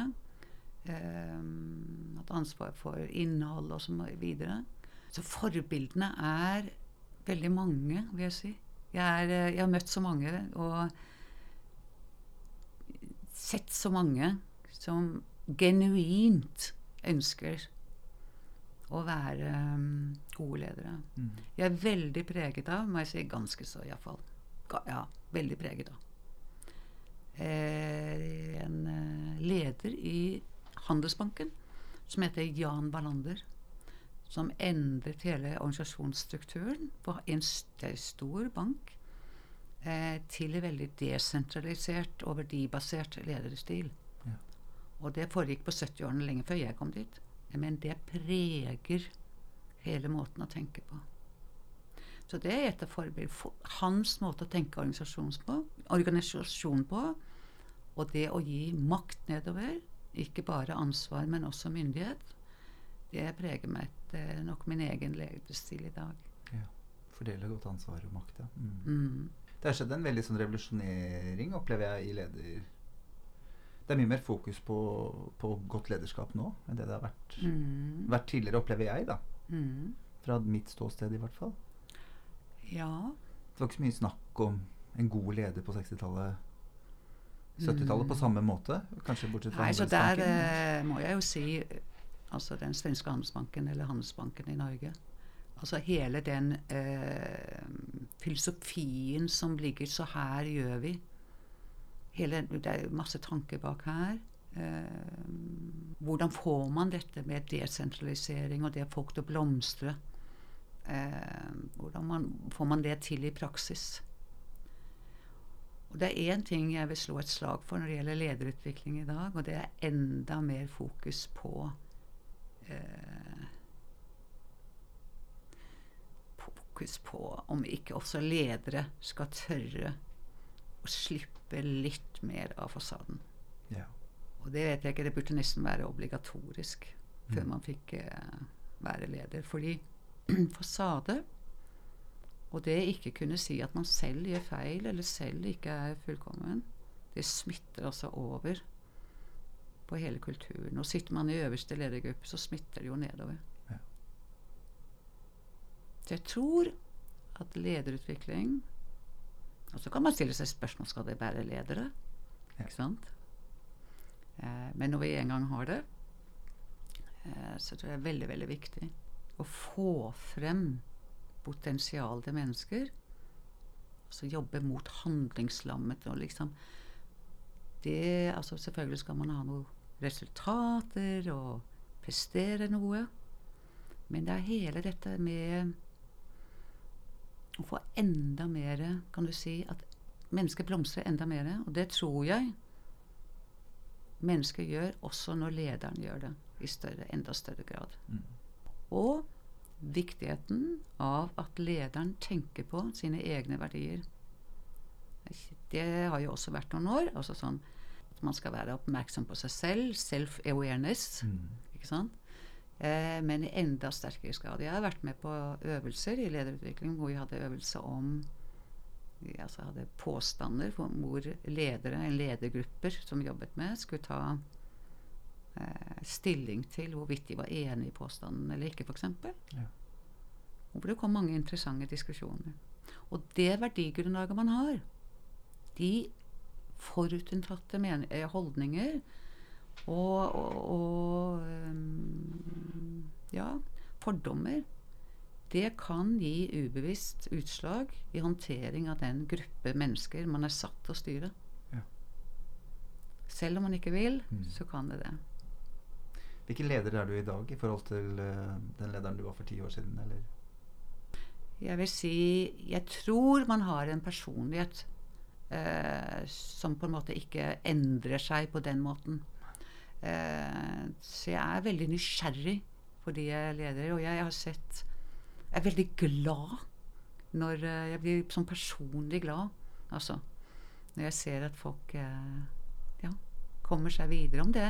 Hatt ansvar for innhold og så videre. Så forbildene er veldig mange, vil jeg si. Jeg, er, jeg har møtt så mange og sett så mange som genuint ønsker å være um, gode ledere. Mm. Jeg er veldig preget av, må jeg si ganske så iallfall Ja, veldig preget av. Eh, en eh, leder i Handelsbanken som heter Jan Ballander. Som endret hele organisasjonsstrukturen på en stor bank eh, til veldig desentralisert og verdibasert lederstil. Ja. Og det foregikk på 70-årene, lenge før jeg kom dit. Men det preger hele måten å tenke på. Så det er et av forbildene. For hans måte å tenke organisasjon på, organisasjon på, og det å gi makt nedover, ikke bare ansvar, men også myndighet, det preger meg eh, nok min egen lederstil i dag. Ja. Fordele godt ansvar og makt, ja. Mm. Mm. Det har skjedd en veldig sånn revolusjonering, opplever jeg, i leder... Det er mye mer fokus på, på godt lederskap nå enn det det har vært, Mm. vært tidligere, opplever jeg, da. Mm. Fra mitt ståsted, i hvert fall. Ja. Det var ikke så mye snakk om en god leder på 60-tallet. 70-tallet Mm. på samme måte, kanskje bortsett fra Nei, så der eh, må jeg jo si Altså den svenske handelsbanken, eller Handelsbanken i Norge. Altså hele den eh, filosofien som ligger Så her gjør vi. Hele, det er masse tanker bak her. Eh, hvordan får man dette med desentralisering og det folk til å blomstre? Eh, hvordan man, får man det til i praksis? Og det er én ting jeg vil slå et slag for når det gjelder lederutvikling i dag, og det er enda mer fokus på eh, Fokus på om ikke også ledere skal tørre å slippe litt mer av fasaden. Ja. Og det vet jeg ikke, det burde nesten være obligatorisk før Mm. man fikk eh, være leder. Fordi [clears throat] fasade og det ikke kunne si at man selv gjør feil, eller selv ikke er fullkommen, det smitter altså over på hele kulturen. Og sitter man i øverste ledergruppe, så smitter det jo nedover. Så jeg tror at lederutvikling Og så kan man stille seg spørsmål skal det være ledere. Ikke sant? Eh, men når vi en gang har det, eh, så tror jeg det er veldig, veldig viktig å få frem potensialet til mennesker. Altså jobbe mot handlingslammet og liksom det, altså Selvfølgelig skal man ha noen resultater og prestere noe. Men det er hele dette med å få enda mer Kan du si at mennesker blomstrer enda mer. Og det tror jeg mennesker gjør også når lederen gjør det i større, enda større grad. Mm. Og viktigheten av at lederen tenker på sine egne verdier. Det har jo også vært noen år. altså sånn at Man skal være oppmerksom på seg selv. Self-awareness. Mm. ikke sant? Eh, men i enda sterkere grad. Jeg har vært med på øvelser i lederutvikling hvor vi hadde øvelse om altså hadde påstander hvor, ledere, en ledergrupper som jobbet med, skulle ta eh, stilling til hvorvidt de var enig i påstanden eller ikke, f.eks. Ja. Hvor det kom mange interessante diskusjoner. Og det verdigrunnlaget man har, de forutinntatte eh, holdninger og, og, og um, ja, fordommer, det kan gi ubevisst utslag i håndtering av den gruppe mennesker man er satt til å styre. Ja. Selv om man ikke vil, Mm. så kan det det. Hvilken leder er du i dag i forhold til eh, den lederen du var for ti år siden? Eller? Jeg vil si Jeg tror man har en personlighet eh, som på en måte ikke endrer seg på den måten. Eh, så jeg er veldig nysgjerrig på de jeg leder, og jeg har sett Jeg er veldig glad når eh, Jeg blir sånn personlig glad, altså. Når jeg ser at folk eh, ja, kommer seg videre om det.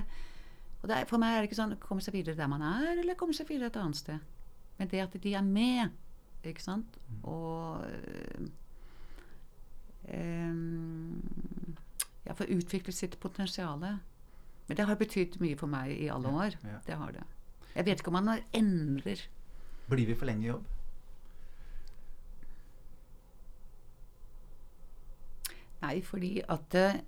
Og det er, for meg er det ikke sånn komme seg videre der man er, eller komme seg videre et annet sted. Men det at de er med, ikke sant? Og øh, øhm, ja, få utvikle sitt potensial. Men det har betydd mye for meg i alle år. ja. Det har det. Jeg vet ikke om man endrer Blir vi for lenge i jobb? Nei, fordi at det,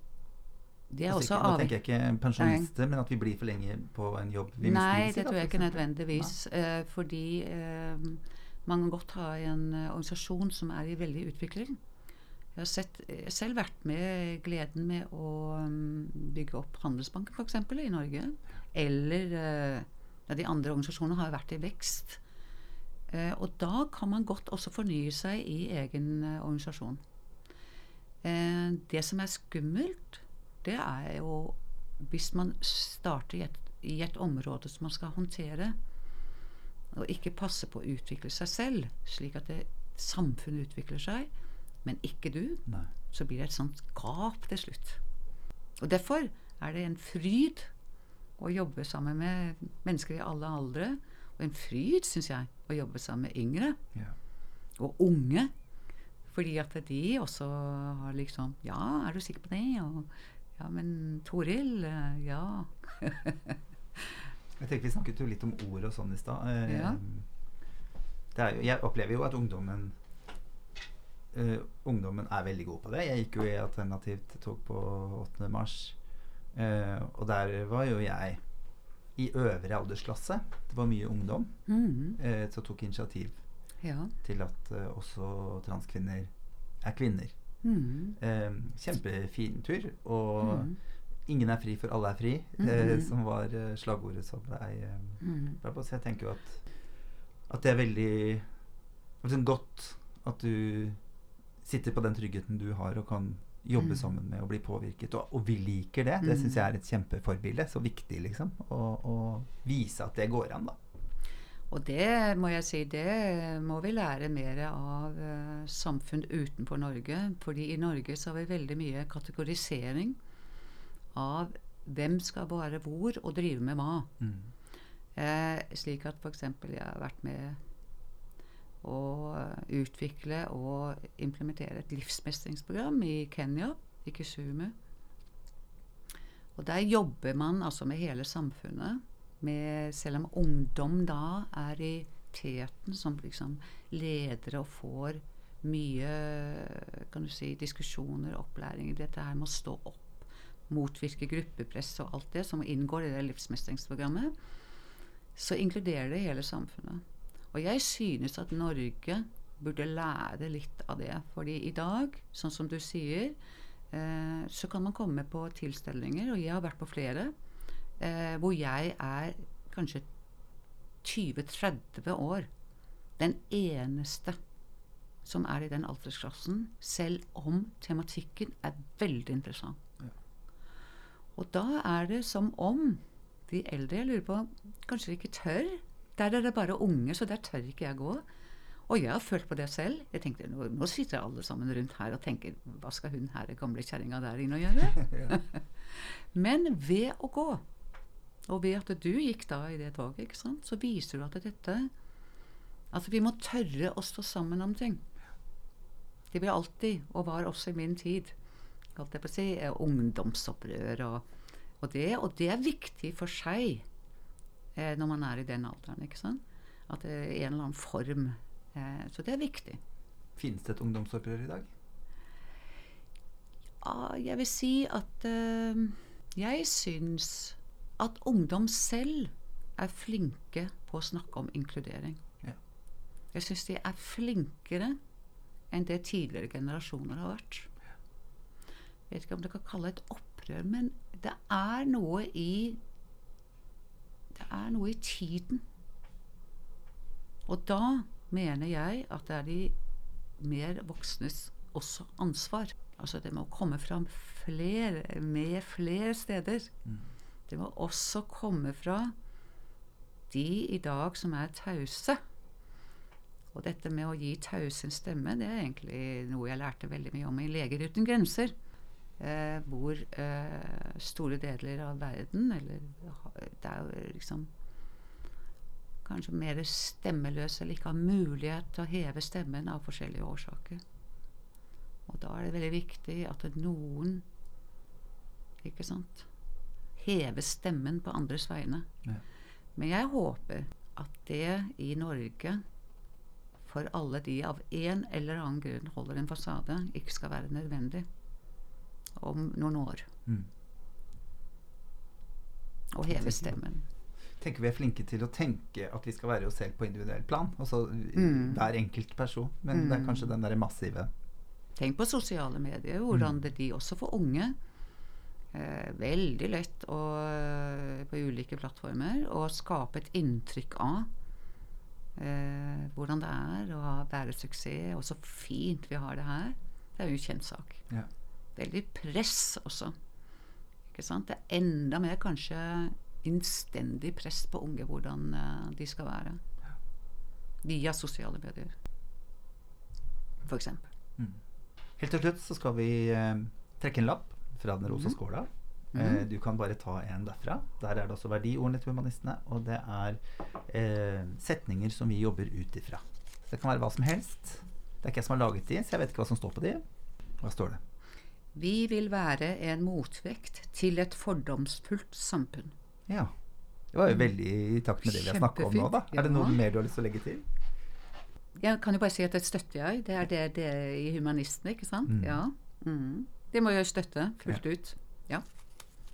det er også avhengig nå tenker jeg ikke pensjonister, men at vi blir for lenge på en jobb. vi Nei, det tror jeg ikke nødvendigvis. Eh, fordi eh, man kan godt ha en eh, organisasjon som er i veldig utvikling. Jeg har sett, har selv vært med gleden med å mm, bygge opp Handelsbanken f.eks. i Norge. Eller eh, ja, de andre organisasjonene har vært i vekst. Eh, og da kan man godt også fornye seg i egen eh, organisasjon. Eh, det som er skummelt, det er jo hvis man starter i et, i et område som man skal håndtere, og ikke passer på å utvikle seg selv, slik at det, samfunnet utvikler seg, men ikke du, Nei. så blir det et sånt gap til slutt. Og derfor er det en fryd å jobbe sammen med mennesker i alle aldre, og en fryd, syns jeg, å jobbe sammen med yngre Ja. og unge. Fordi at de også har liksom Ja, er du sikker på det? Og ja, men Toril, eh, ja. [laughs] Jeg tenker Vi snakket jo litt om ord og sånn i stad. Eh, Ja. det jo- Jeg opplever jo at ungdommen eh, Ungdommen er veldig god på det. Jeg gikk jo i alternativt tog på 8. mars. uh, og der var jo jeg i øvre aldersklasse. Det var mye ungdom Mhm. uh, som tok initiativ ja. til at eh, også transkvinner er kvinner. Eh, kjempefin tur. Og Mhm. 'ingen er fri for alle er fri', eh, som var eh, slagordet som blei eh, Mhm. på. Så jeg tenker jo at, at det er veldig liksom godt at du sitter på den tryggheten du har og kan jobbe Mm. sammen med og bli påvirket. Og, og vi liker det. Det Mm. syns jeg er et kjempeforbilde. Så viktig, liksom. Å vise at det går an, da. Og det må jeg si, det må vi lære mer av uh, samfunn utenfor Norge. Fordi i Norge så har vi veldig mye kategorisering av hvem skal være hvor og drive med hva. Eh, slik at f.eks. jeg har vært med å utvikle og implementere et livsmestringsprogram i Kenya, i Kisumu. Og der jobber man altså med hele samfunnet. Med, selv om ungdom da er i teten som liksom ledere og får mye kan du si, diskusjoner, opplæring i dette her med å stå opp, motvirke gruppepress og alt det som inngår i det livsmestringsprogrammet, så inkluderer det hele samfunnet. Og jeg synes at Norge burde lære litt av det. Fordi i dag, sånn som du sier, eh, så kan man komme på tilstelninger, og jeg har vært på flere, eh, hvor jeg er kanskje 20-30 år den eneste som er i den aldersklassen, selv om tematikken er veldig interessant. Ja. Og da er det som om de eldre jeg lurer på, kanskje ikke tør. Der er det bare unge, så der tør ikke jeg gå. Og jeg har følt på det selv. Jeg tenkte, Nå, nå sitter alle sammen rundt her og tenker Hva skal hun her gamle kjerringa der inne og gjøre? [laughs] [laughs] Men ved å gå, og ved at du gikk da i det toget, ikke sant, så viser du at dette At vi må tørre å stå sammen om ting. Det vil alltid, og var også i min tid, holdt jeg på å si, ungdomsopprør og, og, det. Og det er viktig for seg eh, når man er i den alderen. ikke sant? At det er en eller annen form Eh, så det er viktig. Finnes det et ungdomsopprør i dag? Ja, jeg vil si at eh, jeg syns at ungdom selv er flinke på å snakke om inkludering. Ja. Jeg syns de er flinkere enn det tidligere generasjoner har vært. Jeg vet ikke om det kan kalle det et opprør, men det er noe i er noe i tiden. Og da mener jeg at det er de mer voksnes også ansvar. Altså det må komme fram flere, med flere steder. Mm. Det må også komme fra de i dag som er tause. Og dette med å gi tause en stemme, det er egentlig noe jeg lærte veldig mye om i Leger uten grenser. Eh, hvor eh, store deler av verden, eller det er jo liksom kanskje mer stemmeløse eller ikke har mulighet til å heve stemmen av forskjellige årsaker. Og da er det veldig viktig at noen ikke sant, hever stemmen på andres vegne. Ja. Men jeg håper at det i Norge, for alle de av en eller annen grunn holder en fasade, ikke skal være nødvendig om noen år. Mm. Og heve stemmen tenker vi er flinke til å tenke at vi skal være oss selv på individuell plan. Altså mm. hver enkelt person. Men mm. det er kanskje den derre massive Tenk på sosiale medier. Hvordan mm. det de også for unge eh, Veldig lett å, på ulike plattformer å skape et inntrykk av eh, hvordan det er å være suksess, og så fint vi har det her. Det er jo en kjent sak. Ja. Veldig press også. Ikke sant? Det er enda mer kanskje innstendig press på unge hvordan uh, de skal være. Via sosiale medier, f.eks. Mm. Helt til slutt så skal vi uh, trekke en lapp fra Den rosa mm. skåla. Mm. Du kan bare ta en derfra. Der er det også verdiordene til humanistene. Og det er setninger som vi jobber ut ifra. det kan være hva som helst. Det er ikke jeg som har laget de, så jeg vet ikke hva som står på de. Hva står det? Vi vil være en motvekt til et fordomsfullt samfunn. Ja. Det var jo veldig i takt med det vi har snakka om nå, da. Er det noe mer du har lyst til å legge til? Jeg kan jo bare si at det støtter jeg. Det er det, det i humanistene, ikke sant? Mm. Ja. Mm. Det må jeg støtte fullt ja. ut. Ja.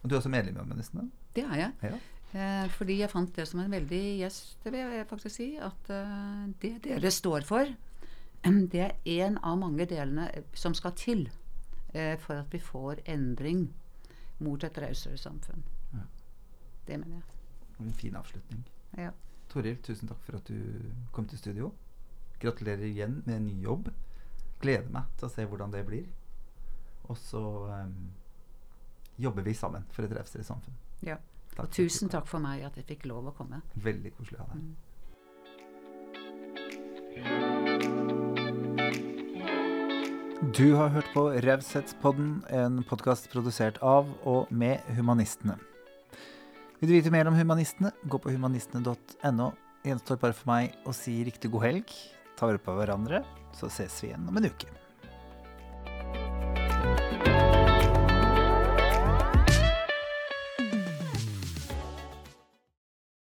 Og du er også medlem i Humanistene? Det er jeg. Ja. Eh, fordi jeg fant det som en veldig Yes, det vil jeg faktisk si. At uh, det dere står for, [clears throat] det er en av mange delene som skal til uh, for at vi får endring mot et rausere samfunn. Det mener jeg. En fin avslutning. Ja. Toril, tusen takk for at du kom til studio. Gratulerer igjen med en ny jobb. Gleder meg til å se hvordan det blir. Og så um, jobber vi sammen for et rausere samfunn. Ja. Takk og tusen takk for meg at jeg fikk lov å komme. Veldig koselig å ha deg. Mm. Du har hørt på Raushetspodden, en podkast produsert av og med Humanistene. Vil du vite mer om humanistene, gå på humanistene.no. Gjenstår bare for meg å si riktig god helg. Ta vare på hverandre, så ses vi igjen om en uke.